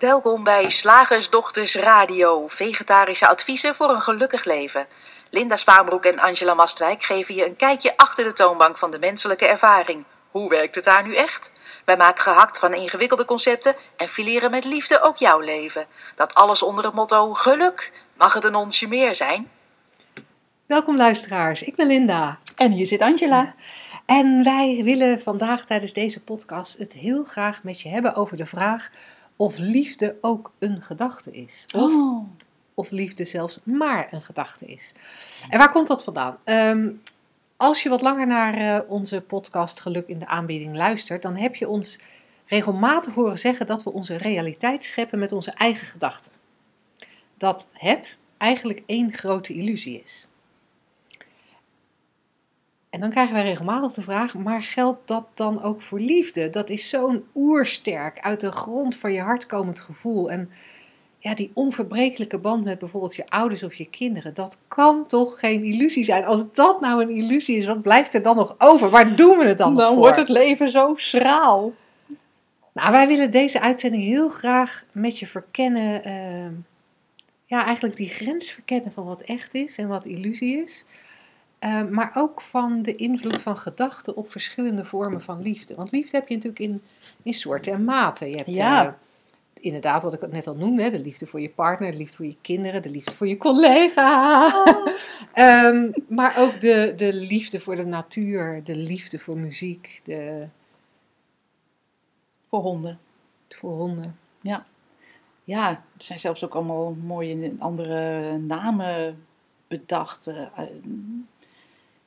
Welkom bij Slagersdochters Radio, vegetarische adviezen voor een gelukkig leven. Linda Spaanbroek en Angela Mastwijk geven je een kijkje achter de toonbank van de menselijke ervaring. Hoe werkt het daar nu echt? Wij maken gehakt van ingewikkelde concepten en fileren met liefde ook jouw leven. Dat alles onder het motto geluk. Mag het een onsje meer zijn? Welkom luisteraars, ik ben Linda. En hier zit Angela. En wij willen vandaag tijdens deze podcast het heel graag met je hebben over de vraag of liefde ook een gedachte is. Of, Oh. of liefde zelfs maar een gedachte is. En waar komt dat vandaan? Ehm, als je wat langer naar eh, onze podcast Geluk in de aanbieding luistert, dan heb je ons regelmatig horen zeggen dat we onze realiteit scheppen met onze eigen gedachten. Dat het eigenlijk één grote illusie is. En dan krijgen wij regelmatig de vraag, maar geldt dat dan ook voor liefde? Dat is zo'n oersterk, uit de grond van je hart komend gevoel. En ja, die onverbrekelijke band met bijvoorbeeld je ouders of je kinderen, dat kan toch geen illusie zijn? Als dat nou een illusie is, wat blijft er dan nog over? Waar doen we het dan, nog Dan voor? wordt het leven zo schraal. Nou, wij willen deze uitzending heel graag met je verkennen. ehm, ja, eigenlijk die grens verkennen van wat echt is en wat illusie is. Ehm, maar ook van de invloed van gedachten op verschillende vormen van liefde. Want liefde heb je natuurlijk in, in soorten en maten. Je hebt Ja. eh, inderdaad, wat ik net al noemde, de liefde voor je partner, de liefde voor je kinderen, de liefde voor je collega. Ehm, maar ook de, de liefde voor de natuur, de liefde voor muziek, de, Voor honden. voor honden. Ja, er zijn zelfs ook allemaal mooie andere namen bedacht.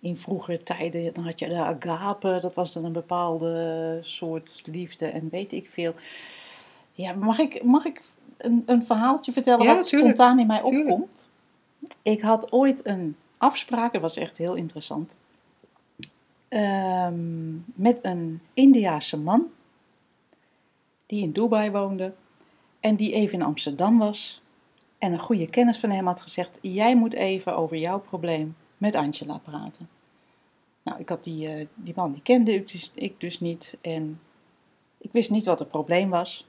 In vroegere tijden dan had je de agape, dat was dan een bepaalde soort liefde en weet ik veel. Ja, mag ik, mag ik een, een verhaaltje vertellen Ja, wat tuurlijk. spontaan in mij Tuurlijk. opkomt? Ik had ooit een afspraak, dat was echt heel interessant, ehm, met een Indiaanse man die in Dubai woonde en die even in Amsterdam was. En een goede kennis van hem had gezegd: Jij moet even over jouw probleem met Angela praten. Nou, ik had die, eh, die man, die kende ik dus, ik dus niet. En ik wist niet wat het probleem was.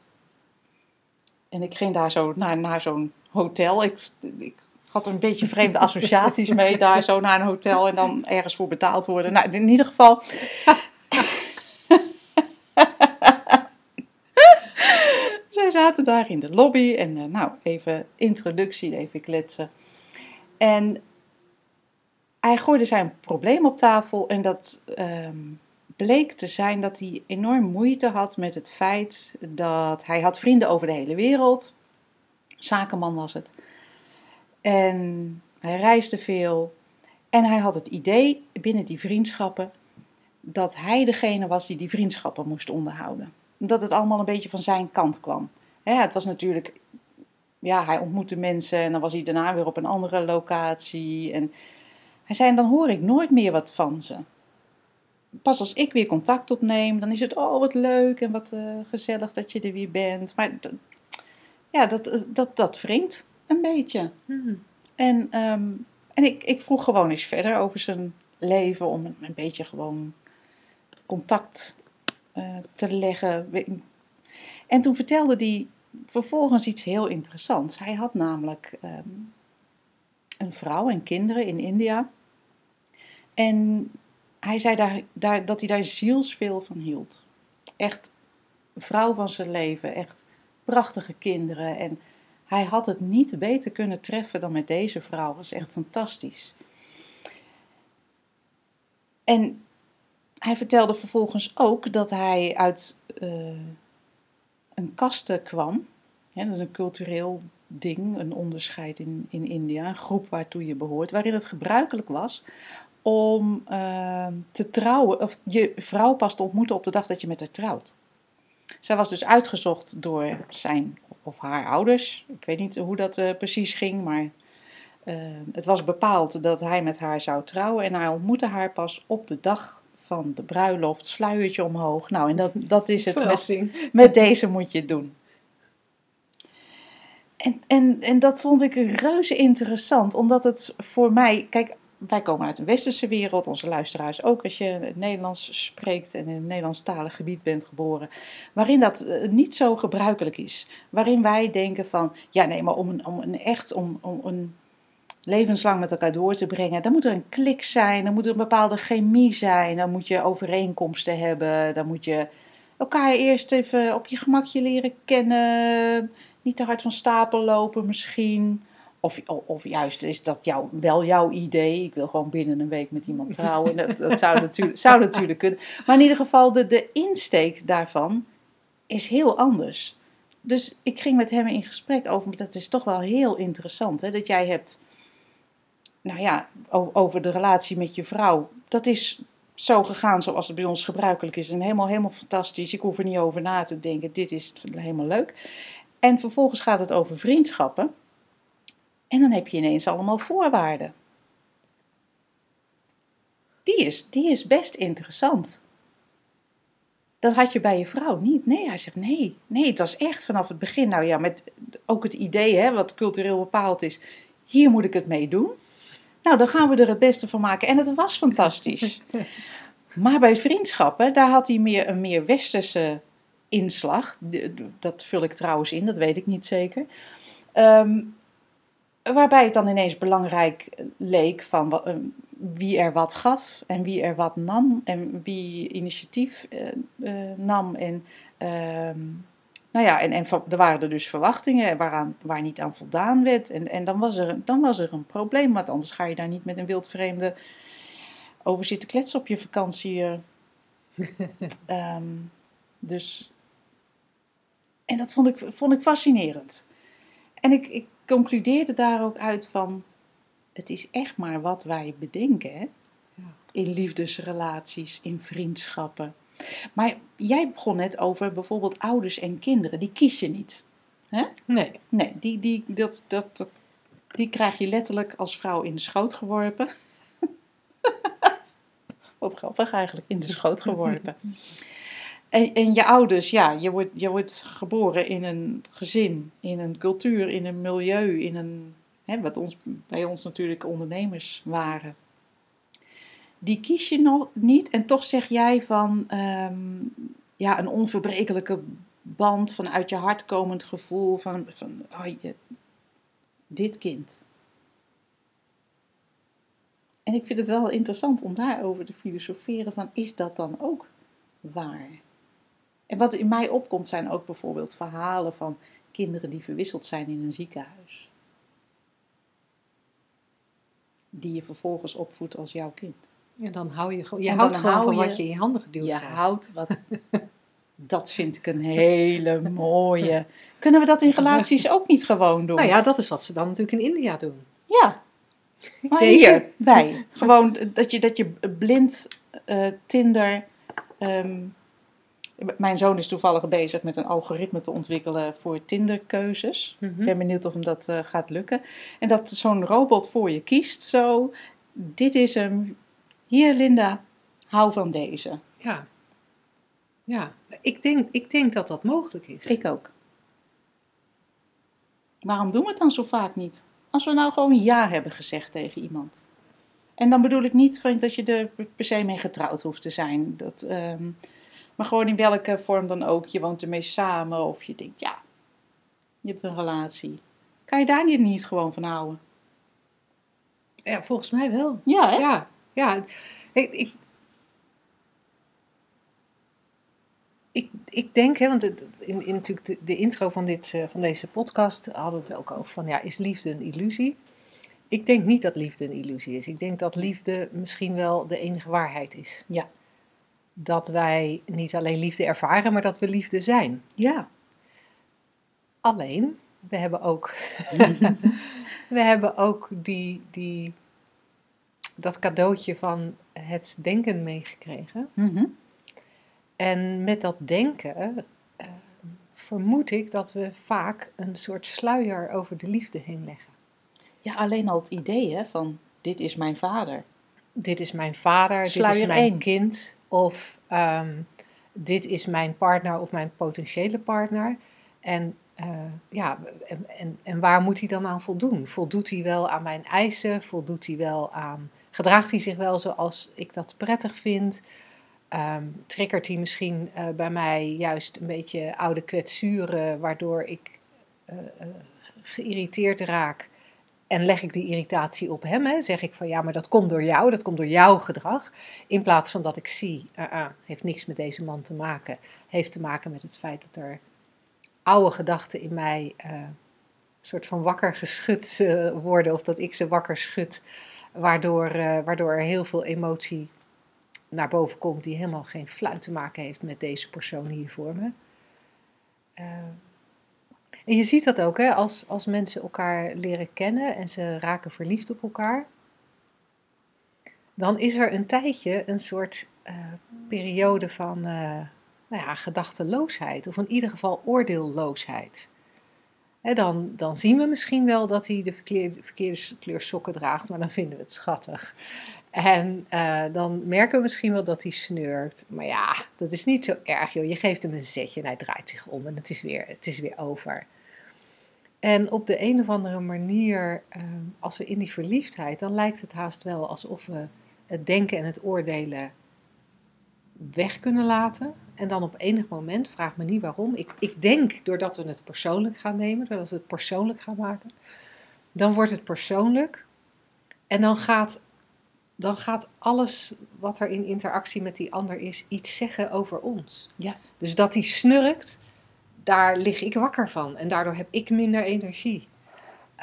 En ik ging daar zo naar, naar zo'n hotel. Ik, ik had een beetje vreemde associaties mee, daar zo naar een hotel en dan ergens voor betaald worden. Nou, in ieder geval. Zij zaten daar in de lobby en eh, nou, even introductie, even kletsen. En hij gooide zijn probleem op tafel en dat ehm, bleek te zijn dat hij enorm moeite had met het feit dat hij had vrienden over de hele wereld. Zakenman was het. En hij reisde veel. En hij had het idee binnen die vriendschappen dat hij degene was die die vriendschappen moest onderhouden. Dat het allemaal een beetje van zijn kant kwam. Het was natuurlijk, ja, hij ontmoette mensen en dan was hij daarna weer op een andere locatie. En hij zei, en dan hoor ik nooit meer wat van ze. Pas als ik weer contact opneem, dan is het, oh wat leuk en wat eh, gezellig dat je er weer bent. Maar ja, dat, dat, dat wringt een beetje. Hmm. En, ehm, en ik, ik vroeg gewoon eens verder over zijn leven om een, een beetje gewoon contact eh, te leggen. En toen vertelde hij vervolgens iets heel interessants. Hij had namelijk ehm, een vrouw en kinderen in India. En hij zei daar, daar, dat hij daar zielsveel van hield. Echt vrouw van zijn leven, echt prachtige kinderen. En hij had het niet beter kunnen treffen dan met deze vrouw. Dat was echt fantastisch. En hij vertelde vervolgens ook dat hij uit eh, een kaste kwam. Dat is een cultureel ding, een onderscheid in, in India, een groep waartoe je behoort, waarin het gebruikelijk was om eh, te trouwen, of je vrouw pas te ontmoeten op de dag dat je met haar trouwt. Zij was dus uitgezocht door zijn of haar ouders. Ik weet niet hoe dat eh, precies ging, maar eh, het was bepaald dat hij met haar zou trouwen. En hij ontmoette haar pas op de dag van de bruiloft, sluiertje omhoog. Nou, en dat, dat is het met, met deze moet je het doen. En, en, en dat vond ik reuze interessant, omdat het voor mij, kijk, wij komen uit een westerse wereld, onze luisteraars ook, als je het Nederlands spreekt en in een Nederlandstalig gebied bent geboren, waarin dat eh, niet zo gebruikelijk is. Waarin wij denken van, ja nee, maar om een, om een echt, om, om een levenslang met elkaar door te brengen, dan moet er een klik zijn, dan moet er een bepaalde chemie zijn, dan moet je overeenkomsten hebben, dan moet je elkaar eerst even op je gemakje leren kennen, niet te hard van stapel lopen misschien. Of, of juist is dat jou, wel jouw idee. Ik wil gewoon binnen een week met iemand trouwen. Dat, dat zou, natuurlijk, zou natuurlijk kunnen. Maar in ieder geval, de, de insteek daarvan is heel anders. Dus ik ging met hem in gesprek over. Dat is toch wel heel interessant. Hè? Dat jij hebt. Nou ja, over de relatie met je vrouw. Dat is zo gegaan zoals het bij ons gebruikelijk is. En helemaal, helemaal fantastisch. Ik hoef er niet over na te denken. Dit is helemaal leuk. En vervolgens gaat het over vriendschappen. En dan heb je ineens allemaal voorwaarden. Die is, die is best interessant. Dat had je bij je vrouw niet. Nee, hij zegt nee. Nee, het was echt vanaf het begin. Nou ja, met ook het idee, hè, wat cultureel bepaald is. Hier moet ik het mee doen. Nou, dan gaan we er het beste van maken. En het was fantastisch. maar bij vriendschappen, daar had hij meer een meer westerse inslag. Dat vul ik trouwens in, dat weet ik niet zeker. Um, Waarbij het dan ineens belangrijk leek van eh, wie er wat gaf en wie er wat nam en wie initiatief uh, uh, nam. En, uh, nou ja, en, en er waren er dus verwachtingen waaraan, waar niet aan voldaan werd. En, en dan, was er, dan was er een probleem, want anders ga je daar niet met een wildvreemde over zitten kletsen op je vakantie. um, dus, en dat vond ik, vond ik fascinerend. En ik, ik concludeerde daar ook uit van, het is echt maar wat wij bedenken, hè? In liefdesrelaties, in vriendschappen. Maar jij begon net over bijvoorbeeld ouders en kinderen, die kies je niet. Hè? Nee. Nee, die, die, dat, dat, die krijg je letterlijk als vrouw in de schoot geworpen. Wat grappig eigenlijk, in de schoot geworpen. En, en je ouders, ja, je wordt, je wordt geboren in een gezin, in een cultuur, in een milieu, in een, hè, wat ons, bij ons natuurlijk ondernemers waren. Die kies je nog niet en toch zeg jij van um, ja, een onverbrekelijke band, vanuit je hart komend gevoel van, van oh, je, dit kind. En ik vind het wel interessant om daarover te filosoferen van is dat dan ook waar? En wat in mij opkomt zijn ook bijvoorbeeld verhalen van kinderen die verwisseld zijn in een ziekenhuis. Die je vervolgens opvoedt als jouw kind. En dan hou je, je houdt gewoon van wat je in je handen geduwd je houdt wat. dat vind ik een hele mooie. Kunnen we dat in relaties ook niet gewoon doen? Nou ja, dat is wat ze dan natuurlijk in India doen. Ja. Maar Deze. hier, wij. Gewoon dat je, dat je blind uh, Tinder um, mijn zoon is toevallig bezig met een algoritme te ontwikkelen voor Tinderkeuzes. Mm Ik ben benieuwd of hem dat uh, gaat lukken. En dat zo'n robot voor je kiest zo. Dit is hem. Hier Linda, hou van deze. Ja. Ja, ik denk, ik denk dat dat mogelijk is. Ik ook. Waarom doen we het dan zo vaak niet? Als we nou gewoon ja hebben gezegd tegen iemand. En dan bedoel ik niet dat je er per se mee getrouwd hoeft te zijn. Dat, um, maar gewoon in welke vorm dan ook. Je woont ermee samen of je denkt, ja, je hebt een relatie. Kan je daar niet, gewoon van houden? Ja, volgens mij wel. Ja, hè? Ja, ja. Ik, ik, ik, ik denk, hè, want het, in, in natuurlijk de, de intro van, dit, uh, van deze podcast hadden we het ook over van, ja, is liefde een illusie? Ik denk niet dat liefde een illusie is. Ik denk dat liefde misschien wel de enige waarheid is. Ja dat wij niet alleen liefde ervaren, maar dat we liefde zijn. Ja. Alleen, we hebben ook, we hebben ook die, die, dat cadeautje van het denken meegekregen. Mhm. En met dat denken uh, vermoed ik dat we vaak een soort sluier over de liefde heen leggen. Ja, alleen al het idee hè, van dit is mijn vader. Dit is mijn vader, sluier dit is mijn één. kind. Of ehm, dit is mijn partner of mijn potentiële partner. En, uh, ja, en, en, waar moet hij dan aan voldoen? Voldoet hij wel aan mijn eisen? Voldoet hij wel aan gedraagt hij zich wel zoals ik dat prettig vind? Ehm, triggert hij misschien eh, bij mij juist een beetje oude kwetsuren, waardoor ik uh, geïrriteerd raak? En leg ik die irritatie op hem, hè? zeg ik van ja, maar dat komt door jou, dat komt door jouw gedrag. In plaats van dat ik zie, uh, heeft niks met deze man te maken. Heeft te maken met het feit dat er oude gedachten in mij uh, een soort van wakker geschud uh, worden, of dat ik ze wakker schud, waardoor, waardoor er heel veel emotie naar boven komt die helemaal geen fluit te maken heeft met deze persoon hier voor me. En je ziet dat ook, hè, als, als mensen elkaar leren kennen en ze raken verliefd op elkaar. Dan is er een tijdje een soort uh, periode van uh, nou ja, gedachteloosheid, of in ieder geval oordeelloosheid. Dan, dan zien we misschien wel dat hij de verkeerde, verkeerde kleur sokken draagt, maar dan vinden we het schattig. En uh, dan merken we misschien wel dat hij snurkt. Maar ja, dat is niet zo erg, joh. Je geeft hem een zetje en hij draait zich om en het is weer, het is weer over. En op de een of andere manier, ehm, als we in die verliefdheid, dan lijkt het haast wel alsof we het denken en het oordelen weg kunnen laten. En dan op enig moment, vraag me niet waarom, ik, ik denk doordat we het persoonlijk gaan nemen, doordat we het persoonlijk gaan maken, dan wordt het persoonlijk. En dan gaat, dan gaat alles wat er in interactie met die ander is, iets zeggen over ons. Ja. Dus dat hij snurkt, daar lig ik wakker van. En daardoor heb ik minder energie.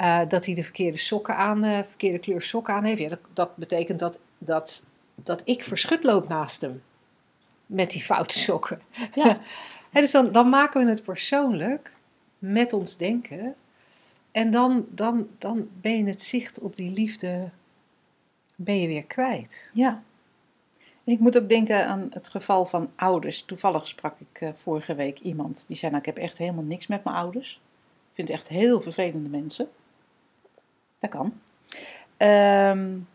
Uh, dat hij de verkeerde sokken aan, uh, verkeerde kleur sokken aan heeft. Ja, dat, dat, betekent dat, dat, dat ik verschut loop naast hem. Met die foute sokken. Ja. dus dan, dan maken we het persoonlijk met ons denken. En dan, dan, dan ben je het zicht op die liefde ben je weer kwijt. Ja. Ik moet ook denken aan het geval van ouders. Toevallig sprak ik uh, vorige week iemand die zei: Nou, ik heb echt helemaal niks met mijn ouders. Ik vind echt heel vervelende mensen. Dat kan. Um,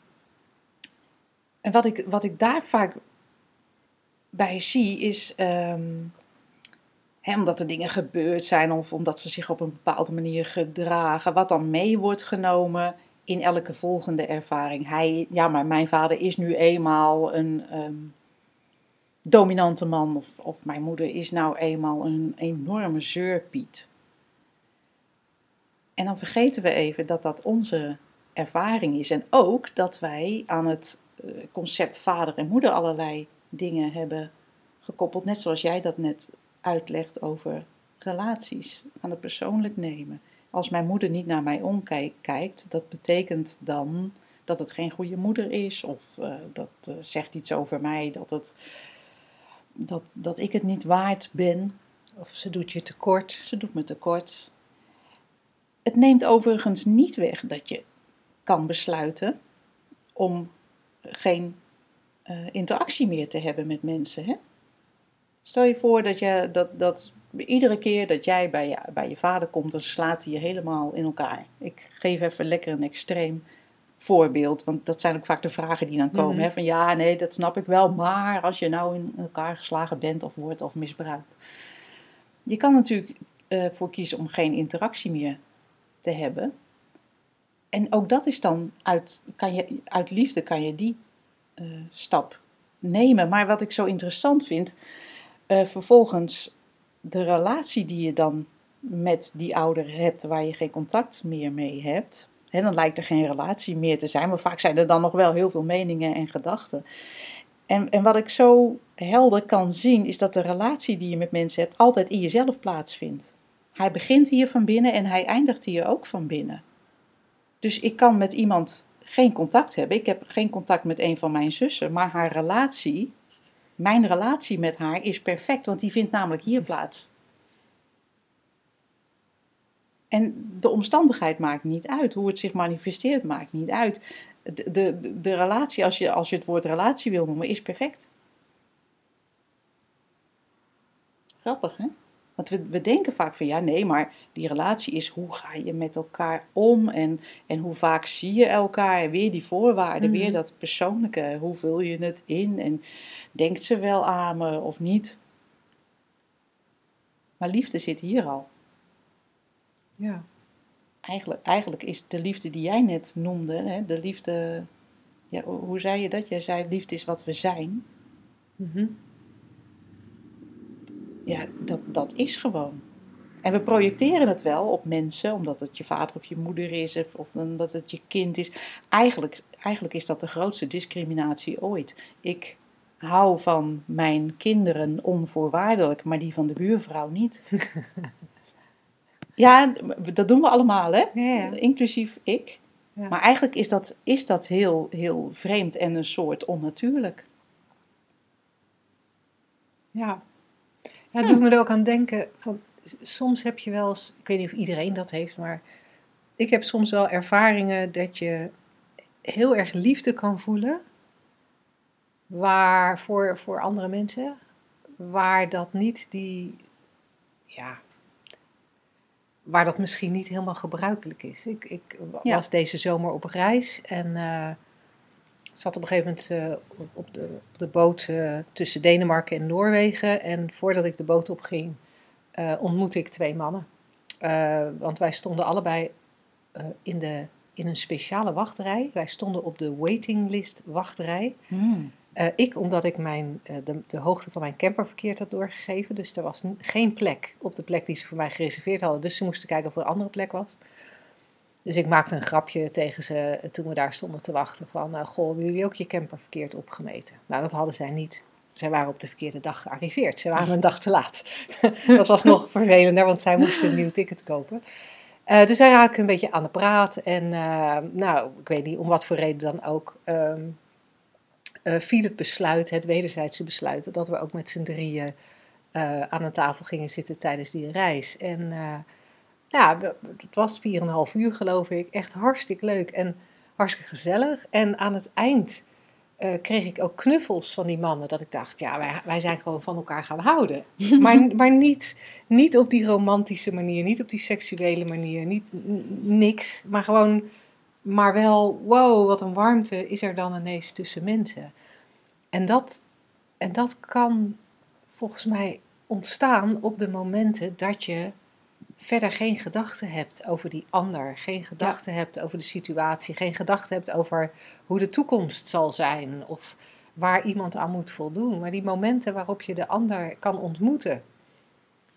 en wat ik, wat ik daar vaak bij zie is. Hè, omdat er dingen gebeurd zijn of omdat ze zich op een bepaalde manier gedragen, wat dan mee wordt genomen in elke volgende ervaring. Hij, ja, maar mijn vader is nu eenmaal een um, dominante man, of, of mijn moeder is nou eenmaal een enorme zeurpiet. En dan vergeten we even dat dat onze ervaring is. En ook dat wij aan het uh, concept vader en moeder allerlei dingen hebben gekoppeld. Net zoals jij dat net uitlegt over relaties. Aan het persoonlijk nemen als mijn moeder niet naar mij omkijkt, dat betekent dan dat het geen goede moeder is, of uh, dat uh, zegt iets over mij, dat, het, dat, dat ik het niet waard ben. Of ze doet je tekort. Ze doet me tekort. Het neemt overigens niet weg dat je kan besluiten om geen uh, interactie meer te hebben met mensen. Hè? Stel je voor dat, je, dat, dat iedere keer dat jij bij je, bij je vader komt, dan slaat hij je helemaal in elkaar. Ik geef even lekker een extreem voorbeeld, want dat zijn ook vaak de vragen die dan komen. Mhm. hè, van ja, nee, dat snap ik wel, maar als je nou in elkaar geslagen bent of wordt of misbruikt. Je kan natuurlijk uh, voor kiezen om geen interactie meer te hebben. En ook dat is dan uit, kan je, uit liefde kan je die uh, stap nemen. Maar wat ik zo interessant vind, uh, vervolgens de relatie die je dan met die ouder hebt, waar je geen contact meer mee hebt, hè, dan lijkt er geen relatie meer te zijn, maar vaak zijn er dan nog wel heel veel meningen en gedachten. En, en wat ik zo helder kan zien, is dat de relatie die je met mensen hebt altijd in jezelf plaatsvindt. Hij begint hier van binnen en hij eindigt hier ook van binnen. Dus ik kan met iemand geen contact hebben. Ik heb geen contact met een van mijn zussen, maar haar relatie mijn relatie met haar is perfect, want die vindt namelijk hier plaats. En de omstandigheid maakt niet uit. Hoe het zich manifesteert maakt niet uit. De, de, de relatie, als je, als je het woord relatie wil noemen, is perfect. Grappig, hè? Want we, we denken vaak van ja, nee, maar die relatie is hoe ga je met elkaar om en, en hoe vaak zie je elkaar. Weer die voorwaarden, weer mhm. dat persoonlijke. Hoe vul je het in en denkt ze wel aan me of niet? Maar liefde zit hier al. Ja. Eigenlijk, eigenlijk is de liefde die jij net noemde, hè, de liefde Ja, hoe zei je dat? Jij zei liefde is wat we zijn. Mhm. Ja, dat, dat is gewoon. En we projecteren het wel op mensen, omdat het je vader of je moeder is, of, of omdat het je kind is. Eigenlijk, eigenlijk is dat de grootste discriminatie ooit. Ik hou van mijn kinderen onvoorwaardelijk, maar die van de buurvrouw niet. ja, dat doen we allemaal, hè? Ja, ja. Inclusief ik. Ja. Maar eigenlijk is dat, is dat heel, heel vreemd en een soort onnatuurlijk. Ja. Ja, het doet me er ook aan denken. Van, soms heb je wel eens, ik weet niet of iedereen dat heeft, maar ik heb soms wel ervaringen dat je heel erg liefde kan voelen. Waar voor, voor andere mensen, waar dat niet die, ja, waar dat misschien niet helemaal gebruikelijk is. Ik, ik Ja. was deze zomer op reis en eh, zat op een gegeven moment eh, op- de, op de boot eh, tussen Denemarken en Noorwegen. En voordat ik de boot opging, eh ontmoette ik twee mannen. Want wij stonden allebei in, de, in een speciale wachtrij. Wij stonden op de waiting list wachtrij. Eh, ik omdat ik mijn, de, de hoogte van mijn camper verkeerd had doorgegeven. Dus er was geen plek op de plek die ze voor mij gereserveerd hadden. Dus ze moesten kijken of er een andere plek was. Dus ik maakte een grapje tegen ze toen we daar stonden te wachten. Van, eh, goh, hebben jullie ook je camper verkeerd opgemeten? Nou, dat hadden zij niet. Zij waren op de verkeerde dag gearriveerd. Ze waren een dag te laat. dat was nog vervelender, want zij moesten een nieuw ticket kopen. Eh, dus zij raakten een beetje aan de praat. En eh, nou, ik weet niet om wat voor reden dan ook. ehm, eh, viel het besluit, het wederzijdse besluit, dat we ook met z'n drieën aan een tafel gingen zitten tijdens die reis. En ja, het was 4,5 uur geloof ik. Echt hartstikke leuk en hartstikke gezellig. En aan het eind eh, kreeg ik ook knuffels van die mannen. Dat ik dacht, ja, wij, wij zijn gewoon van elkaar gaan houden. maar maar niet, niet op die romantische manier, niet op die seksuele manier, niet niks. Maar gewoon, maar wel, wow, wat een warmte is er dan ineens tussen mensen. En dat, en dat kan volgens mij ontstaan op de momenten dat je verder geen gedachten hebt over die ander, geen gedachten hebt over de situatie, geen gedachten hebt over hoe de toekomst zal zijn of waar iemand aan moet voldoen. Maar die momenten waarop je de ander kan ontmoeten,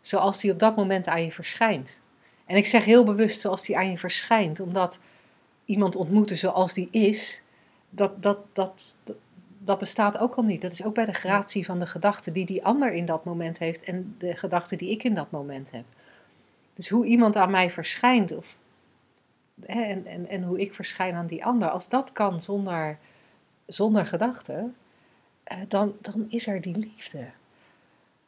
zoals die op dat moment aan je verschijnt. En ik zeg heel bewust zoals die aan je verschijnt, omdat iemand ontmoeten zoals die is, dat, dat, dat, dat, dat bestaat ook al niet. Dat is ook bij de gratie van de gedachte die die ander in dat moment heeft en de gedachte die ik in dat moment heb. Dus hoe iemand aan mij verschijnt of, hè, en, en, en hoe ik verschijn aan die ander, als dat kan zonder, zonder gedachte, eh, dan, dan is er die liefde.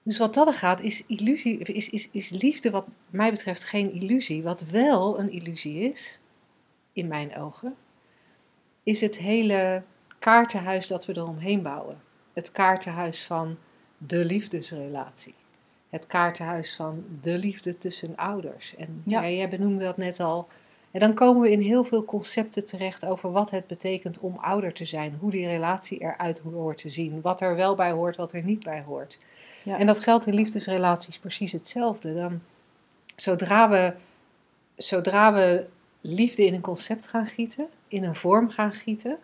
Dus wat dat er gaat, is, illusie, is, is, is liefde wat mij betreft geen illusie. Wat wel een illusie is, in mijn ogen, is het hele kaartenhuis dat we eromheen bouwen. Het kaartenhuis van de liefdesrelatie. Het kaartenhuis van de liefde tussen ouders. En Ja. jij benoemde dat net al. En dan komen we in heel veel concepten terecht over wat het betekent om ouder te zijn. Hoe die relatie eruit hoort te zien. Wat er wel bij hoort, wat er niet bij hoort. Ja. En dat geldt in liefdesrelaties precies hetzelfde. Dan, zodra, we, zodra we liefde in een concept gaan gieten, in een vorm gaan gieten,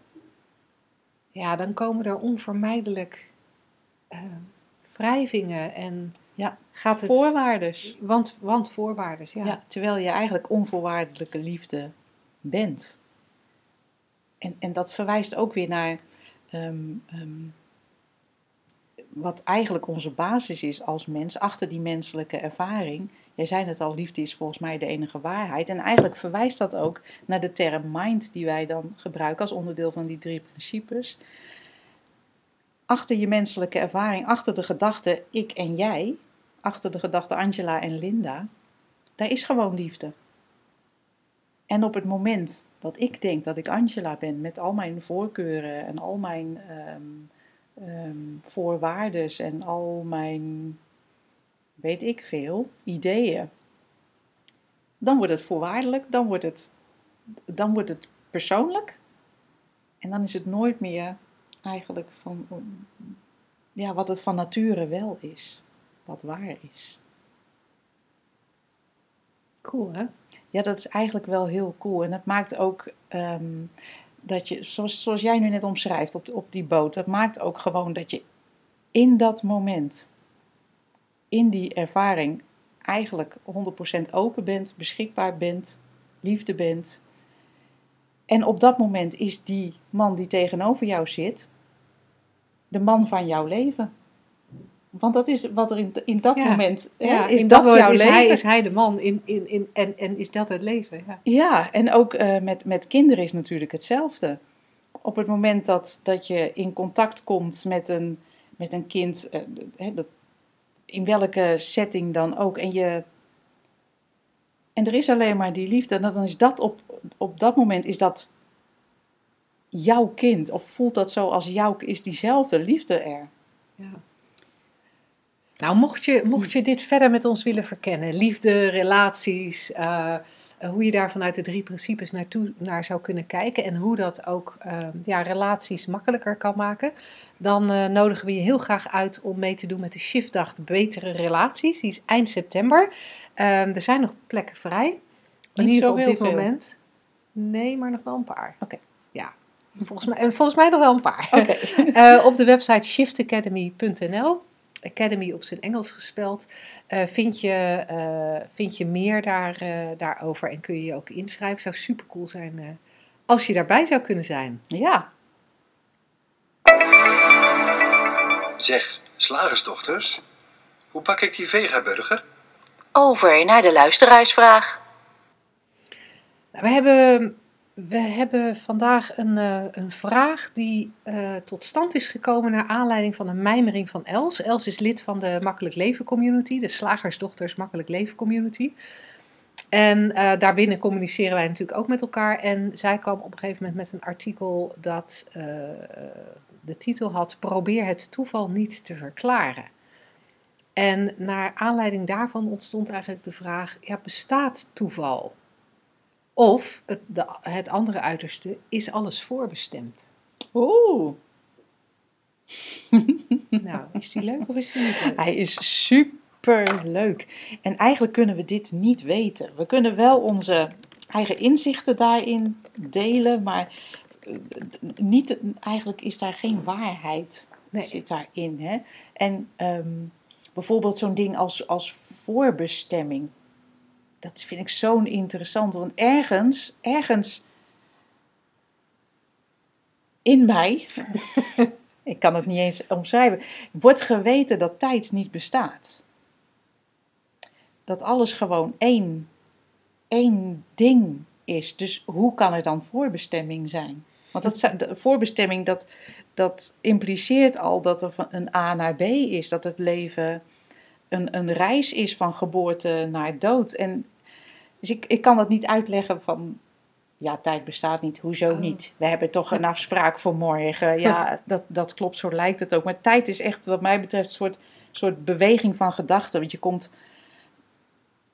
ja, dan komen er onvermijdelijk eh, wrijvingen en Ja, gaat het. Voorwaardes. Want, want voorwaarden, ja. Ja. terwijl je eigenlijk onvoorwaardelijke liefde bent. En, en dat verwijst ook weer naar ehm, ehm, wat eigenlijk onze basis is als mens, achter die menselijke ervaring. Jij zei het al, liefde is volgens mij de enige waarheid. En eigenlijk verwijst dat ook naar de term mind die wij dan gebruiken als onderdeel van die drie principes. Achter je menselijke ervaring, achter de gedachte ik en jij, achter de gedachte Angela en Linda, daar is gewoon liefde. En op het moment dat ik denk dat ik Angela ben met al mijn voorkeuren en al mijn ehm, voorwaardes en al mijn, weet ik veel, ideeën, dan wordt het voorwaardelijk, dan wordt het, dan wordt het persoonlijk. En dan is het nooit meer eigenlijk van ja, wat het van nature wel is, wat waar is. Cool, hè? Ja, dat is eigenlijk wel heel cool. En dat maakt ook ehm, dat je, zoals, zoals jij nu net omschrijft op, op die boot, dat maakt ook gewoon dat je in dat moment, in die ervaring, eigenlijk 100% open bent, beschikbaar bent, liefde bent. En op dat moment is die man die tegenover jou zit, de man van jouw leven. Want dat is wat er in, in dat Ja. moment Ja, is dat, jouw is leven. Hij, is hij de man in, in, in, en, en is dat het leven? Ja. Ja, en ook eh, met, met kinderen is natuurlijk hetzelfde. Op het moment dat, dat je in contact komt met een, met een kind, eh, hè, dat, in welke setting dan ook, en, je, en er is alleen maar die liefde, dan is dat op, op dat moment is dat jouw kind, of voelt dat zo als jouw, is diezelfde liefde er. Ja. Nou, mocht je, mocht je dit verder met ons willen verkennen, liefde, relaties, eh, eh, hoe je daar vanuit de drie principes naartoe, naar zou kunnen kijken en hoe dat ook eh, ja, relaties makkelijker kan maken, dan nodigen we je heel graag uit om mee te doen met de Shiftdag Betere Relaties. Die is eind september. Eh, er zijn nog plekken vrij. In Niet ieder geval op dit veel. moment. Nee, maar nog wel een paar. Oké. Ja, volgens mij, en volgens mij nog wel een paar. Oké. Op de website shiftacademy.nl, Academy op zijn Engels gespeld, eh, vind, je, eh, vind je meer daar, eh, daarover en kun je je ook inschrijven. Zou super cool zijn eh, als je daarbij zou kunnen zijn. Ja, Zeg, slagersdochters, hoe pak ik die vegaburger? Over naar de luisteraarsvraag. Nou, we, hebben, we hebben vandaag een, eh, een vraag die eh, tot stand is gekomen naar aanleiding van een mijmering van Els. Els is lid van de Makkelijk Leven Community, de Slagersdochters Makkelijk Leven Community. En eh, daarbinnen communiceren wij natuurlijk ook met elkaar. En zij kwam op een gegeven moment met een artikel dat de titel had: Probeer het toeval niet te verklaren. En naar aanleiding daarvan ontstond eigenlijk de vraag: ja, bestaat toeval? Of het, de, het andere uiterste, is alles voorbestemd? oeh. Nou, is die leuk of is die niet leuk? Hij is super leuk. En eigenlijk kunnen we dit niet weten. We kunnen wel onze eigen inzichten daarin delen, maar eh, niet, eigenlijk is daar geen waarheid Nee. zit daarin. Hè? En ehm, bijvoorbeeld zo'n ding als, als voorbestemming. Dat vind ik zo'n interessant, want ergens, ergens in mij, ik kan het niet eens omschrijven, wordt geweten dat tijd niet bestaat. Dat alles gewoon één, één ding is. Dus hoe kan er dan voorbestemming zijn? Want dat, de voorbestemming, dat, dat impliceert al dat er van een A naar B is. Dat het leven een, een reis is van geboorte naar dood. En, dus ik, ik kan dat niet uitleggen van... Ja, tijd bestaat niet. Hoezo Oh. niet? We hebben toch een afspraak voor morgen. Ja, dat, dat klopt. Zo lijkt het ook. Maar tijd is echt, wat mij betreft, een soort, soort beweging van gedachten. Want je komt...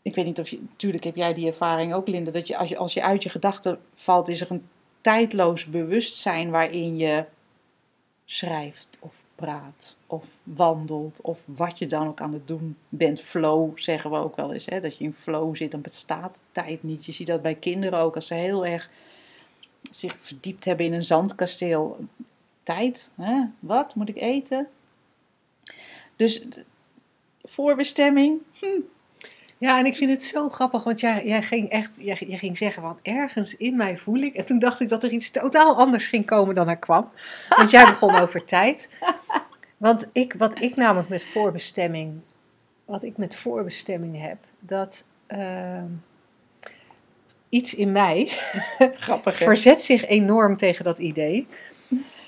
Ik weet niet of je... Tuurlijk heb jij die ervaring ook, Linda. Dat je als je, als je uit je gedachten valt, is er een tijdloos bewustzijn waarin je schrijft of praat of wandelt of wat je dan ook aan het doen bent. Flow zeggen we ook wel eens, hè? dat je in flow zit, dan bestaat tijd niet. Je ziet dat bij kinderen ook, als ze heel erg zich verdiept hebben in een zandkasteel. Tijd, hè? wat moet ik eten? Dus voorbestemming, Ja, en ik vind het zo grappig, want jij, jij ging echt, jij, jij ging zeggen van ergens in mij voel ik. En toen dacht ik dat er iets totaal anders ging komen dan er kwam. Want jij begon over tijd. Want ik, wat ik namelijk met voorbestemming, wat ik met voorbestemming heb, dat ehm, iets in mij grappig verzet zich enorm tegen dat idee.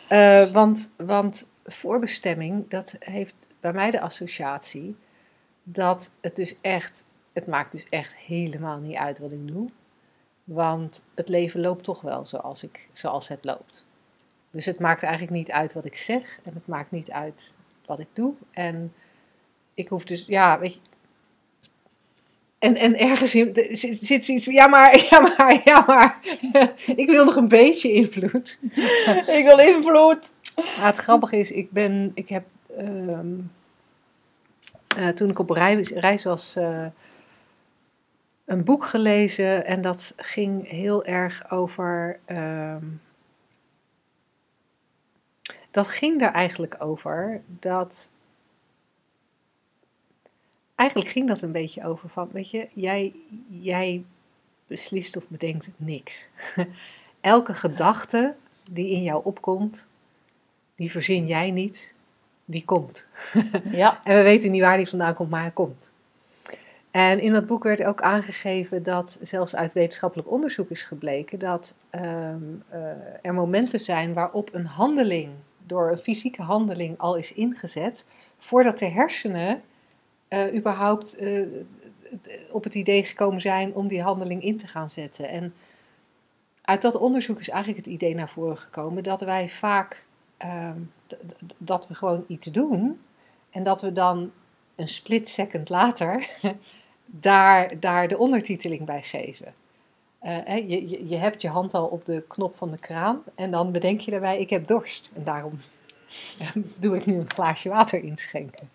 Eh, want, want voorbestemming, dat heeft bij mij de associatie dat het dus echt, het maakt dus echt helemaal niet uit wat ik doe. Want het leven loopt toch wel zoals, ik, zoals het loopt. Dus het maakt eigenlijk niet uit wat ik zeg en het maakt niet uit wat ik doe. En ik hoef dus, ja, weet je. En, en ergens in, zit, zit zoiets van, ja maar, ja maar, ja maar, ik wil nog een beetje invloed. Ik wil invloed. Het grappige is, ik ben, ik heb, ehm, eh, toen ik op reis, reis was, eh, een boek gelezen en dat ging heel erg over, ehm, dat ging er eigenlijk over dat. Eigenlijk ging dat een beetje over van, weet je, jij, jij beslist of bedenkt niks. Elke gedachte die in jou opkomt, die verzin jij niet, die komt. Ja. En we weten niet waar die vandaan komt, maar hij komt. En in dat boek werd ook aangegeven dat zelfs uit wetenschappelijk onderzoek is gebleken dat ehm, eh, er momenten zijn waarop een handeling door een fysieke handeling al is ingezet, voordat de hersenen eh, überhaupt eh, op het idee gekomen zijn om die handeling in te gaan zetten. En uit dat onderzoek is eigenlijk het idee naar voren gekomen dat wij vaak ehm, dat we gewoon iets doen en dat we dan een split second later daar, daar de ondertiteling bij geven. Eh, je, je, je hebt je hand al op de knop van de kraan en dan bedenk je daarbij, ik heb dorst. En daarom eh, doe ik nu een glaasje water inschenken.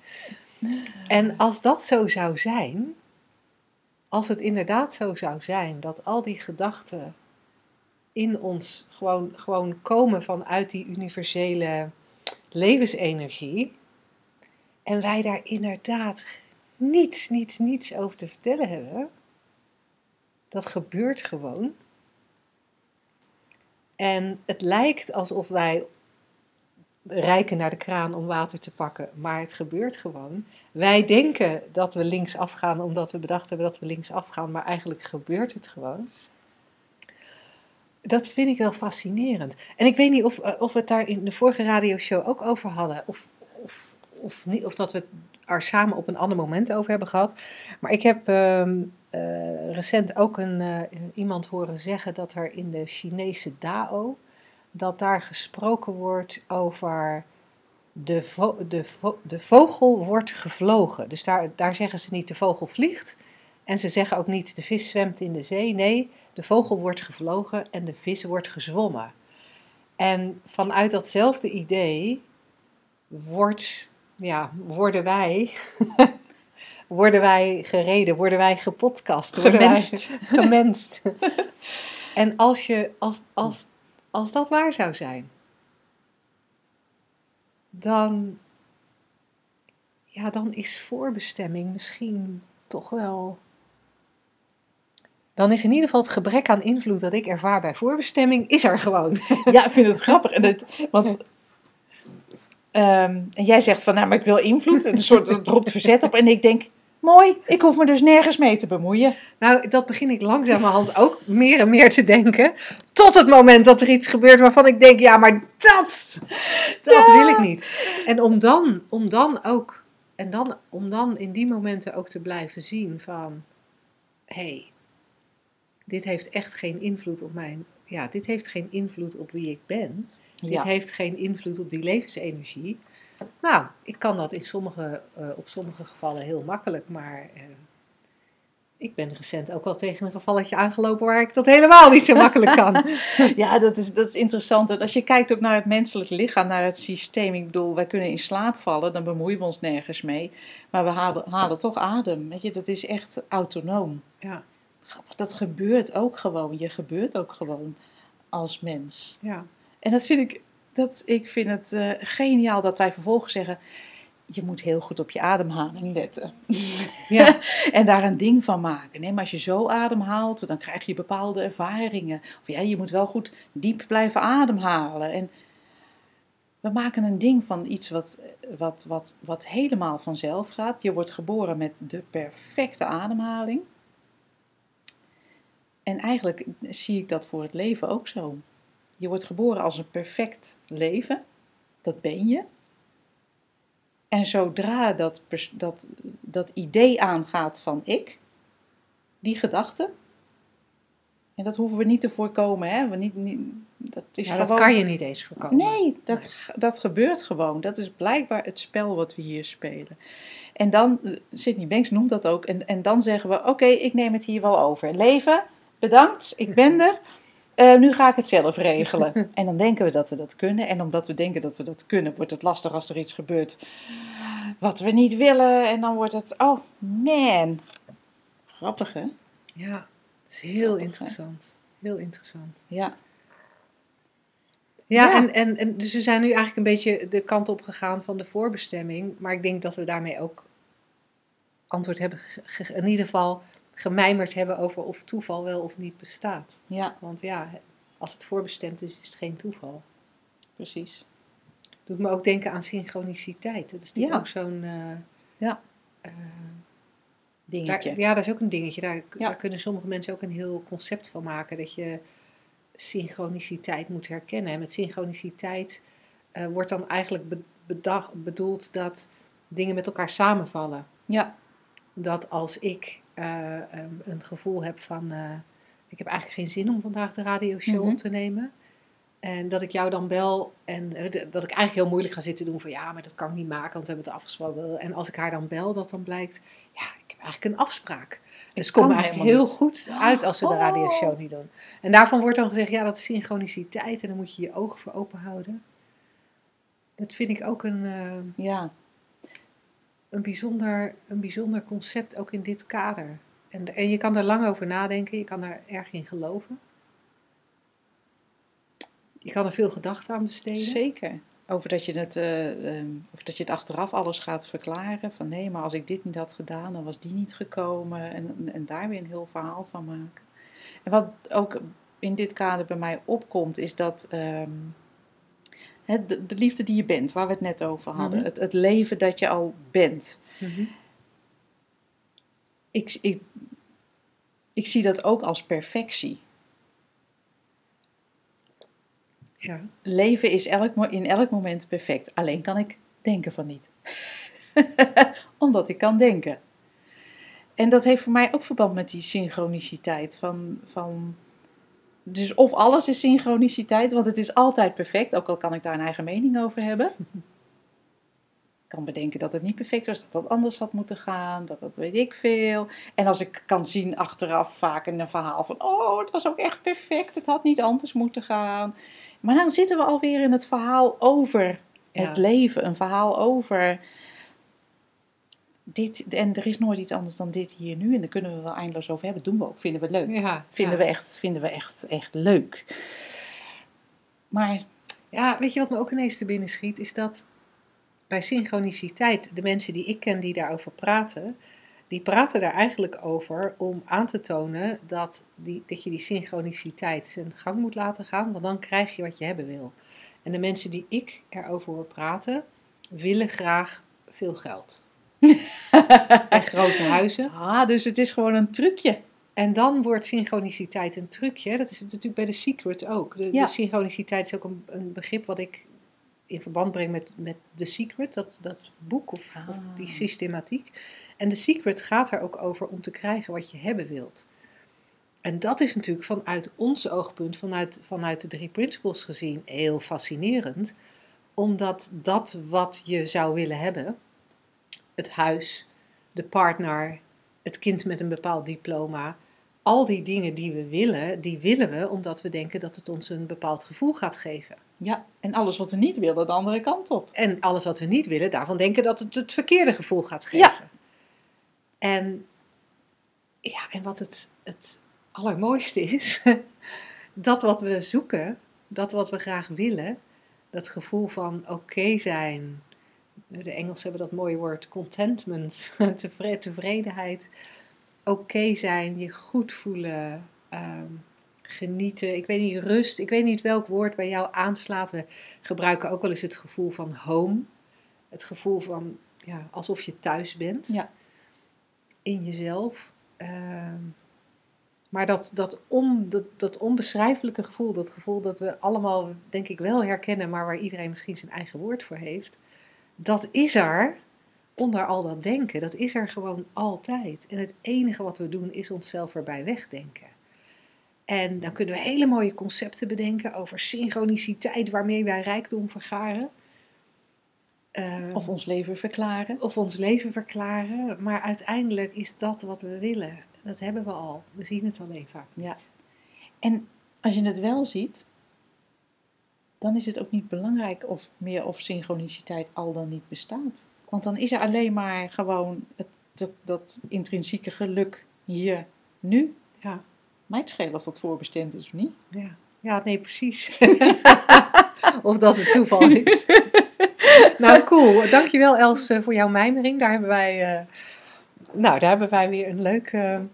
En als dat zo zou zijn, als het inderdaad zo zou zijn dat al die gedachten in ons gewoon, gewoon komen vanuit die universele levensenergie, en wij daar inderdaad niets, niets, niets over te vertellen hebben, dat gebeurt gewoon. En het lijkt alsof wij rijken naar de kraan om water te pakken, maar het gebeurt gewoon. Wij denken dat we linksaf gaan omdat we bedacht hebben dat we linksaf gaan, maar eigenlijk gebeurt het gewoon. Dat vind ik wel fascinerend. En ik weet niet of, eh, of we het daar in de vorige radioshow ook over hadden, of, of, of, niet, of dat we er samen op een ander moment over hebben gehad. Maar ik heb ehm, eh, recent ook een, eh, iemand horen zeggen dat er in de Chinese Dao, dat daar gesproken wordt over de, de, de vogel wordt gevlogen. Dus daar, daar zeggen ze niet de vogel vliegt. En ze zeggen ook niet de vis zwemt in de zee. Nee, de vogel wordt gevlogen en de vis wordt gezwommen. En vanuit datzelfde idee wordt, ja, worden wij worden wij gereden, worden wij gepodcast, worden Gemenst. wij gemenst. en als, je, als, als, als dat waar zou zijn, dan, ja, dan is voorbestemming misschien toch wel. Dan is in ieder geval het gebrek aan invloed dat ik ervaar bij voorbestemming, is er gewoon. Ja, ik vind het grappig. En het, want, ehm, en jij zegt van, nou, maar ik wil invloed. Een soort, het verzet op. En ik denk, mooi, ik hoef me dus nergens mee te bemoeien. Nou, dat begin ik langzamerhand ook meer en meer te denken. Tot het moment dat er iets gebeurt waarvan ik denk, ja, maar dat, dat wil ik niet. En om dan, om dan ook, en dan, om dan in die momenten ook te blijven zien van, hé, hey, dit heeft echt geen invloed op mijn, ja, dit heeft geen invloed op wie ik ben. Dit Ja. heeft geen invloed op die levensenergie. Nou, ik kan dat in sommige, eh, op sommige gevallen heel makkelijk, maar eh, ik ben recent ook al tegen een gevalletje aangelopen waar ik dat helemaal niet zo makkelijk kan. Ja, dat is, dat is interessant. En als je kijkt ook naar het menselijk lichaam, naar het systeem. Ik bedoel, wij kunnen in slaap vallen, dan bemoeien we ons nergens mee. Maar we halen, halen toch adem. Weet je, dat is echt autonoom. Ja, Dat gebeurt ook gewoon. Je gebeurt ook gewoon als mens. ja, En dat vind ik, dat, ik vind het eh, geniaal dat wij vervolgens zeggen... Je moet heel goed op je ademhaling letten. ja, En daar een ding van maken. Nee, maar als je zo ademhaalt, dan krijg je bepaalde ervaringen. Of ja, je moet wel goed diep blijven ademhalen. En we maken een ding van iets wat, wat, wat, wat helemaal vanzelf gaat. Je wordt geboren met de perfecte ademhaling. En eigenlijk zie ik dat voor het leven ook zo. Je wordt geboren als een perfect leven. Dat ben je. En zodra dat, dat, dat idee aangaat van ik, die gedachte, en dat hoeven we niet te voorkomen, hè? We niet, niet, dat is ja dat kan je niet eens voorkomen. Nee, dat, dat gebeurt gewoon. Dat is blijkbaar het spel wat we hier spelen. En dan, eh, Sydney Banks noemt dat ook, en, en dan zeggen we: Oké, ik neem het hier wel over. Leven, bedankt, ik ben er. Eh, nu ga ik het zelf regelen. En dan denken we dat we dat kunnen. En omdat we denken dat we dat kunnen, wordt het lastig als er iets gebeurt wat we niet willen. En dan wordt het: Oh man. Grappig hè? Ja, dat is heel Grappig, hè? interessant. Heel interessant. Ja. Ja, Ja. En, en, en dus we zijn nu eigenlijk een beetje de kant op gegaan van de voorbestemming. Maar ik denk dat we daarmee ook antwoord hebben, in ieder geval gemijmerd hebben over of toeval wel of niet bestaat. Ja, Want ja, als het voorbestemd is, is het geen toeval. precies. Doet me ook denken aan synchroniciteit. Dat is natuurlijk Ja. ook zo'n... eh, Ja. eh, Dingetje. daar, ja, dat is ook een dingetje. Daar, Ja. daar kunnen sommige mensen ook een heel concept van maken. Dat je synchroniciteit moet herkennen. En met synchroniciteit eh, wordt dan eigenlijk be- bedag- bedoeld dat dingen met elkaar samenvallen. Ja, Dat als ik eh, ehm, een gevoel heb van... eh, ik heb eigenlijk geen zin om vandaag de radioshow Mhm. op te nemen... En dat ik jou dan bel en eh, dat ik eigenlijk heel moeilijk ga zitten doen van ja, maar dat kan ik niet maken, want we hebben het afgesproken. En als ik haar dan bel, dat dan blijkt, ja, ik heb eigenlijk een afspraak. Dus het komt me eigenlijk heel goed uit als ze de Oh. radioshow niet doen. En daarvan wordt dan gezegd, ja, dat is synchroniciteit en dan moet je je ogen voor open houden. Dat vind ik ook een, ja. Een, bijzonder, een bijzonder concept, ook in dit kader. En, en je kan er lang over nadenken, je kan er erg in geloven. Je kan er veel gedachten aan besteden. Zeker. Over dat, je het, eh, ehm, of dat je het achteraf alles gaat verklaren. Van nee, maar als ik dit niet had gedaan, dan was die niet gekomen. En, en daar weer een heel verhaal van maken. En wat ook in dit kader bij mij opkomt, is dat ehm, de, de liefde die je bent, waar we het net over hadden. Mhm. het, het leven dat je al bent. Mhm. Ik, ik, ik zie dat ook als perfectie. Ja. Leven is elk, in elk moment perfect. Alleen kan ik denken van niet. Omdat ik kan denken. En dat heeft voor mij ook verband met die synchroniciteit. Van, van, dus of alles is synchroniciteit, want het is altijd perfect. Ook al kan ik daar een eigen mening over hebben. Ik kan bedenken dat het niet perfect was, dat dat anders had moeten gaan, dat dat weet ik veel. En als ik kan zien achteraf vaak in een verhaal van, oh, het was ook echt perfect, het had niet anders moeten gaan. Maar dan zitten we alweer in het verhaal over Ja. het leven, een verhaal over dit. En er is nooit iets anders dan dit hier nu. En daar kunnen we wel eindeloos over hebben. Doen we ook, vinden we leuk. Ja, Vinden ja. we echt, vinden we echt, echt leuk. Maar Ja, weet je wat me ook ineens te binnen schiet? Is dat bij synchroniciteit, de mensen die ik ken die daarover praten, die praten daar eigenlijk over om aan te tonen dat, die, dat je die synchroniciteit zijn gang moet laten gaan, want dan krijg je wat je hebben wil. En de mensen die ik erover hoor praten, willen graag veel geld. en grote huizen. ah, dus het is gewoon een trucje. En dan wordt synchroniciteit een trucje. Dat is natuurlijk bij The Secret ook. De, Ja. de synchroniciteit is ook een, een begrip wat ik in verband breng met, met The Secret, dat, dat boek of, of Ah. die systematiek. En The Secret gaat er ook over om te krijgen wat je hebben wilt. En dat is natuurlijk vanuit ons oogpunt, vanuit, vanuit de drie principles gezien, heel fascinerend. Omdat dat wat je zou willen hebben, het huis, de partner, het kind met een bepaald diploma, al die dingen die we willen, die willen we omdat we denken dat het ons een bepaald gevoel gaat geven. Ja, en alles wat we niet willen, de andere kant op. En alles wat we niet willen, daarvan denken dat het het verkeerde gevoel gaat geven. Ja. En, ja, en wat het, het allermooiste is, dat wat we zoeken, dat wat we graag willen, dat gevoel van oké zijn. De Engelsen hebben dat mooie woord contentment, tevre- tevredenheid. Oké zijn, je goed voelen, ehm, genieten. Ik weet niet, rust. Ik weet niet welk woord bij jou aanslaat. We gebruiken ook wel eens het gevoel van home. Het gevoel van ja, alsof je thuis bent. Ja. In jezelf. Ehm, maar dat, dat, on, dat, dat onbeschrijfelijke gevoel, dat gevoel dat we allemaal denk ik wel herkennen, maar waar iedereen misschien zijn eigen woord voor heeft, dat is er onder al dat denken. Dat is er gewoon altijd. En het enige wat we doen is onszelf erbij wegdenken. En dan kunnen we hele mooie concepten bedenken over synchroniciteit, waarmee wij rijkdom vergaren. Ehm, Of ons leven verklaren. of ons leven verklaren. Maar uiteindelijk is dat wat we willen. Dat hebben we al. We zien het alleen vaak. Ja. En als je het wel ziet, dan is het ook niet belangrijk of meer of synchroniciteit al dan niet bestaat. Want dan is er alleen maar gewoon het, dat, dat intrinsieke geluk hier, nu. Ja, Mij het schelen of dat voorbestemd is of niet. ja. ja nee, precies. of dat het toeval is. nou, cool. Dankjewel Els eh, voor jouw mijmering. Daar hebben wij, uh, nou, daar hebben wij weer een leuke,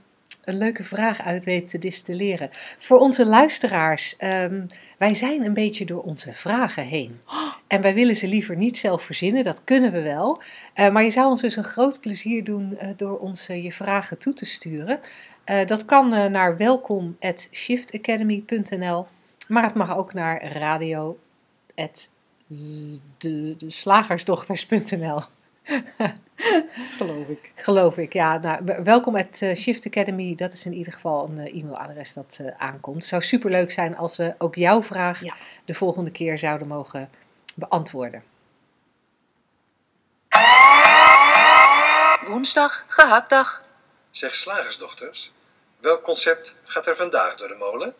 een leuke vraag uit weten te distilleren. Voor onze luisteraars, um, wij zijn een beetje door onze vragen heen. En wij willen ze liever niet zelf verzinnen, dat kunnen we wel. Uh, maar je zou ons dus een groot plezier doen uh, door ons je vragen toe te sturen. dat kan naar welkom.shiftacademy.nl, maar het mag ook naar radio de, de slagersdochters.nl. Geloof ik. Geloof ik, ja. Nou, welkom at uh, Shift Academy. Dat is in ieder geval een uh, e-mailadres dat uh, aankomt. Het zou superleuk zijn als we ook jouw vraag ja. de volgende keer zouden mogen beantwoorden. Woensdag, gehaktdag. Zeg slagersdochters, welk concept gaat er vandaag door de molen?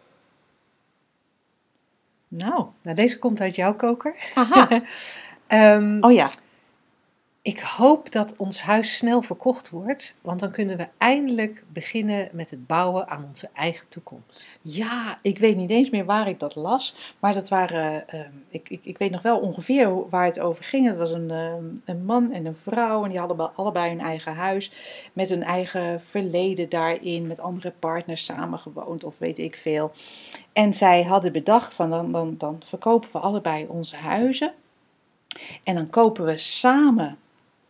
Nou. nou, deze komt uit jouw koker. Aha. um, oh ja. Ik hoop dat ons huis snel verkocht wordt, want dan kunnen we eindelijk beginnen met het bouwen aan onze eigen toekomst. Ja, ik weet niet eens meer waar ik dat las, maar dat waren, uh, ik, ik, ik weet nog wel ongeveer waar het over ging. Het was een, uh, een man en een vrouw en die hadden allebei hun eigen huis met hun eigen verleden daarin, met andere partners samengewoond of weet ik veel. En zij hadden bedacht van dan, dan, dan verkopen we allebei onze huizen en dan kopen we samen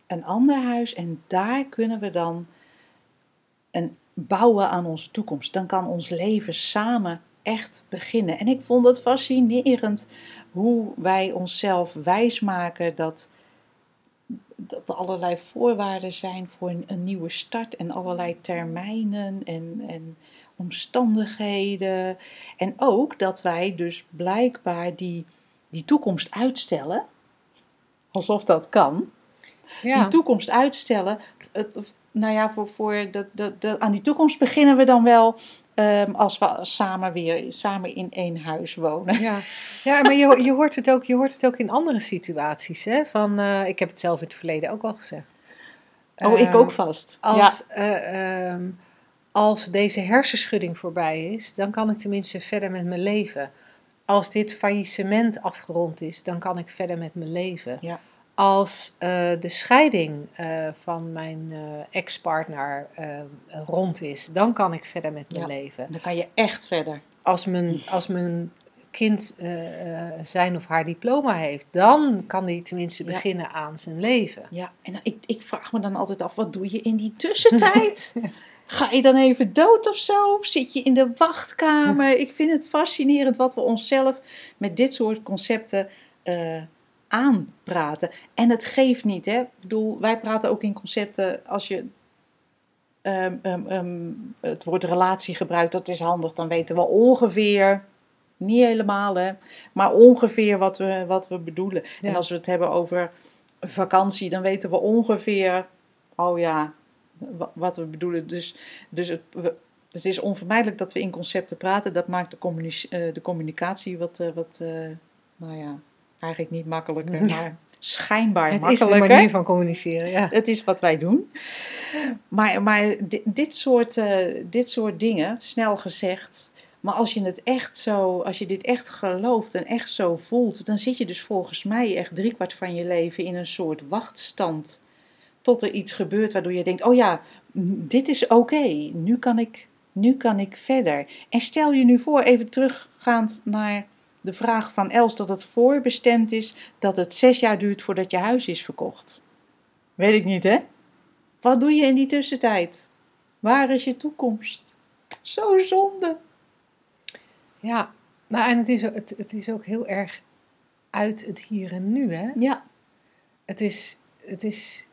een ander huis en daar kunnen we dan een bouwen aan onze toekomst. Dan kan ons leven samen echt beginnen. En ik vond het fascinerend hoe wij onszelf wijsmaken dat, dat er allerlei voorwaarden zijn voor een, een nieuwe start en allerlei termijnen en, en omstandigheden. En ook dat wij dus blijkbaar die, die toekomst uitstellen, alsof dat kan ja. die toekomst uitstellen. Het, nou ja, voor, voor de, de, aan die toekomst beginnen we dan wel um, als we samen weer samen in één huis wonen. Ja, ja maar je, je, hoort het ook, je hoort het ook in andere situaties. Hè? Van, uh, ik heb het zelf in het verleden ook al gezegd. Oh, ik ook vast. Als, ja. uh, um, als deze hersenschudding voorbij is, dan kan ik tenminste verder met mijn leven. Als dit faillissement afgerond is, dan kan ik verder met mijn leven. Ja als uh, de scheiding uh, van mijn uh, ex-partner rond is, dan kan ik verder met mijn ja, leven. Dan kan je echt verder. Als mijn, als mijn kind zijn of haar diploma heeft, dan kan hij tenminste ja. beginnen aan zijn leven. Ja, en dan, ik, ik vraag me dan altijd af, wat doe je in die tussentijd? Ga je dan even dood of zo? Zit je in de wachtkamer? Ik vind het fascinerend wat we onszelf met dit soort concepten aanpraten. En het geeft niet, hè. Ik bedoel, wij praten ook in concepten als je um, um, um, het woord relatie gebruikt, dat is handig. Dan weten we ongeveer, niet helemaal hè, maar ongeveer wat we, wat we bedoelen. Ja. En als we het hebben over vakantie, dan weten we ongeveer, oh ja, wat we bedoelen. Dus, dus het, we, het is onvermijdelijk dat we in concepten praten. Dat maakt de, communi uh, de communicatie wat, uh, wat uh, nou ja, eigenlijk niet makkelijker, maar schijnbaar het makkelijker. Het is de manier van communiceren, ja. Het is wat wij doen. Maar, maar dit, dit, soort, uh, dit soort dingen, snel gezegd, maar als je het echt zo, als je dit echt gelooft en echt zo voelt, dan zit je dus volgens mij echt driekwart van je leven in een soort wachtstand. Tot er iets gebeurt waardoor je denkt, oh ja, dit is oké, okay. nu, kan ik, nu kan ik verder. En stel je nu voor, even teruggaand naar de vraag van Els dat het voorbestemd is dat het zes jaar duurt voordat je huis is verkocht. Weet ik niet, hè? Wat doe je in die tussentijd? Waar is je toekomst? Zo zonde. Ja, nou en het is, het, het is ook heel erg uit het hier en nu, hè? Ja. Het is, het is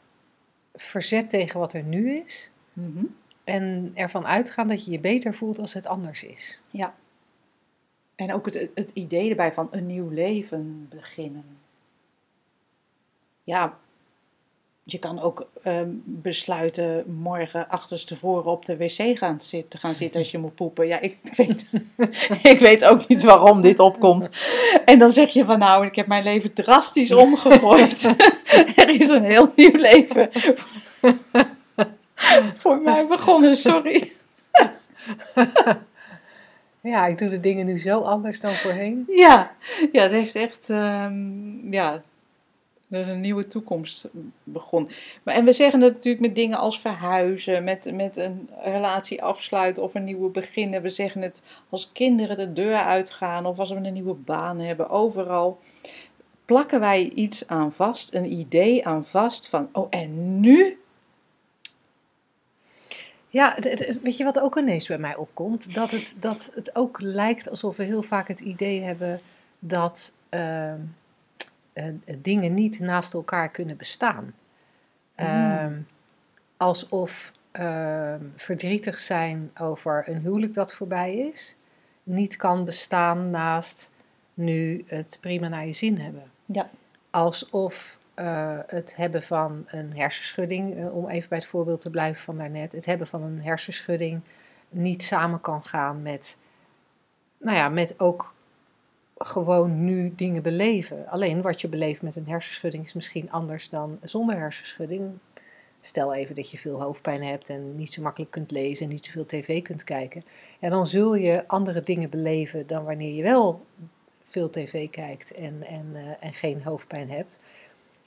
verzet tegen wat er nu is. Mm -hmm. En ervan uitgaan dat je je beter voelt als het anders is. Ja. En ook het, het idee erbij van een nieuw leven beginnen. Ja, je kan ook um, besluiten morgen achterstevoren op de wc gaan zitten, gaan zitten als je moet poepen. Ja, ik weet, ik weet ook niet waarom dit opkomt. En dan zeg je van nou, ik heb mijn leven drastisch omgegooid. er is een heel nieuw leven voor mij begonnen, sorry. Ja, ik doe de dingen nu zo anders dan voorheen. Ja, ja het heeft echt, ehm, ja, er is een nieuwe toekomst begonnen. Maar, en we zeggen het natuurlijk met dingen als verhuizen, met, met een relatie afsluiten of een nieuwe beginnen. We zeggen het als kinderen de deur uitgaan of als we een nieuwe baan hebben, overal plakken wij iets aan vast, een idee aan vast van, oh en nu? Ja, weet je wat ook ineens bij mij opkomt? Dat het, dat het ook lijkt alsof we heel vaak het idee hebben dat ehm, eh, dingen niet naast elkaar kunnen bestaan. Ehm, alsof ehm, verdrietig zijn over een huwelijk dat voorbij is, niet kan bestaan naast nu het prima naar je zin hebben. Ja. Alsof eh, het hebben van een hersenschudding, eh, om even bij het voorbeeld te blijven van daarnet, het hebben van een hersenschudding niet samen kan gaan met, nou ja, met ook gewoon nu dingen beleven. Alleen wat je beleeft met een hersenschudding is misschien anders dan zonder hersenschudding. Stel even dat je veel hoofdpijn hebt en niet zo makkelijk kunt lezen en niet zoveel tv kunt kijken. En dan zul je andere dingen beleven dan wanneer je wel veel tv kijkt en, en, eh, en geen hoofdpijn hebt.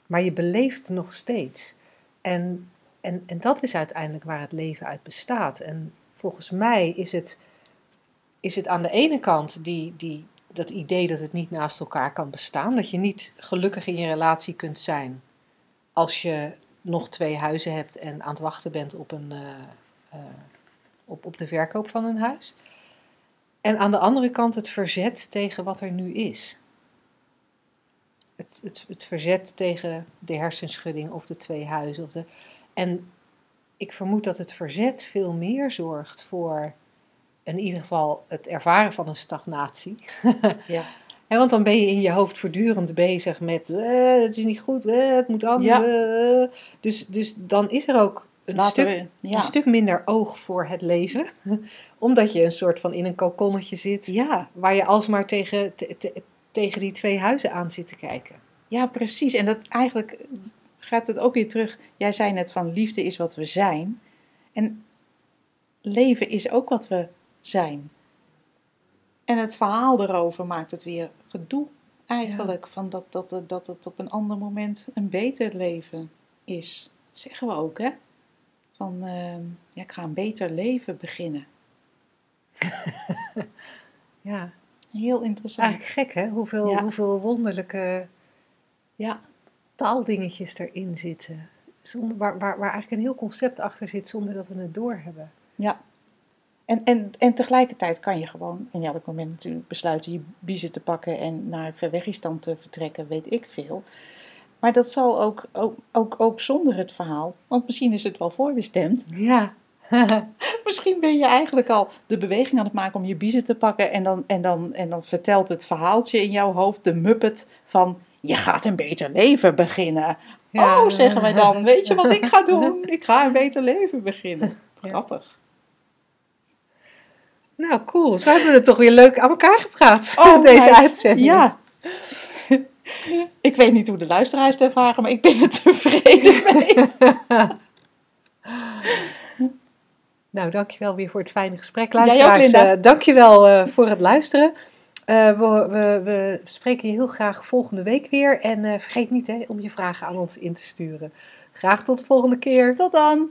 Maar je beleeft nog steeds. En, en, en dat is uiteindelijk waar het leven uit bestaat. En volgens mij is het, is het aan de ene kant die, die, dat idee dat het niet naast elkaar kan bestaan. Dat je niet gelukkig in je relatie kunt zijn als je nog twee huizen hebt en aan het wachten bent op, een, eh, eh, op, op de verkoop van een huis. En aan de andere kant het verzet tegen wat er nu is. Het, het, het verzet tegen de hersenschudding of de twee huizen. Of de, en ik vermoed dat het verzet veel meer zorgt voor in ieder geval het ervaren van een stagnatie. Ja. Hè, want dan ben je in je hoofd voortdurend bezig met eh, het is niet goed, eh, het moet anders. Ja. eh, dus, dus dan is er ook een stuk, ja. een stuk minder oog voor het leven. Omdat je een soort van in een kokonnetje zit ja, waar je alsmaar tegen, te- te- tegen die twee huizen aan zit te kijken. ja, precies. En dat eigenlijk gaat het ook weer terug. Jij zei net van liefde is wat we zijn. En leven is ook wat we zijn. En het verhaal erover maakt het weer gedoe eigenlijk. Van dat, dat, het- dat het op een ander moment een beter leven is. Dat zeggen we ook, hè? Van, ehm, ja, ik ga een beter leven beginnen. Ja, Heel interessant. eigenlijk gek hè, hoeveel, Ja. hoeveel wonderlijke Ja, taaldingetjes erin zitten. Zonder, waar, waar, waar eigenlijk een heel concept achter zit zonder dat we het doorhebben. Ja. En, en, en tegelijkertijd kan je gewoon op dat moment natuurlijk besluiten je biezen te pakken en naar verwegistan te vertrekken, weet ik veel. Maar dat zal ook, ook, ook, ook zonder het verhaal, want misschien is het wel voorbestemd. Ja. Misschien ben je eigenlijk al de beweging aan het maken om je biezen te pakken en dan, en dan, en dan vertelt het verhaaltje in jouw hoofd, de muppet, van je gaat een beter leven beginnen. Ja. Oh, zeggen wij dan, weet je wat ik ga doen? Ik ga een beter leven beginnen. Grappig. Nou, cool. Dus we hebben het toch weer leuk aan elkaar gepraat. Oh, deze meid. uitzending. Ja. ik weet niet hoe de luisteraars het ervaren, maar ik ben er tevreden mee. Nou, dankjewel weer voor het fijne gesprek. Jij ook, Luisteraars, eh, dankjewel eh voor het luisteren. Eh, we, we, we spreken je heel graag volgende week weer. En vergeet niet hè, om je vragen aan ons in te sturen. Graag tot de volgende keer. Tot dan.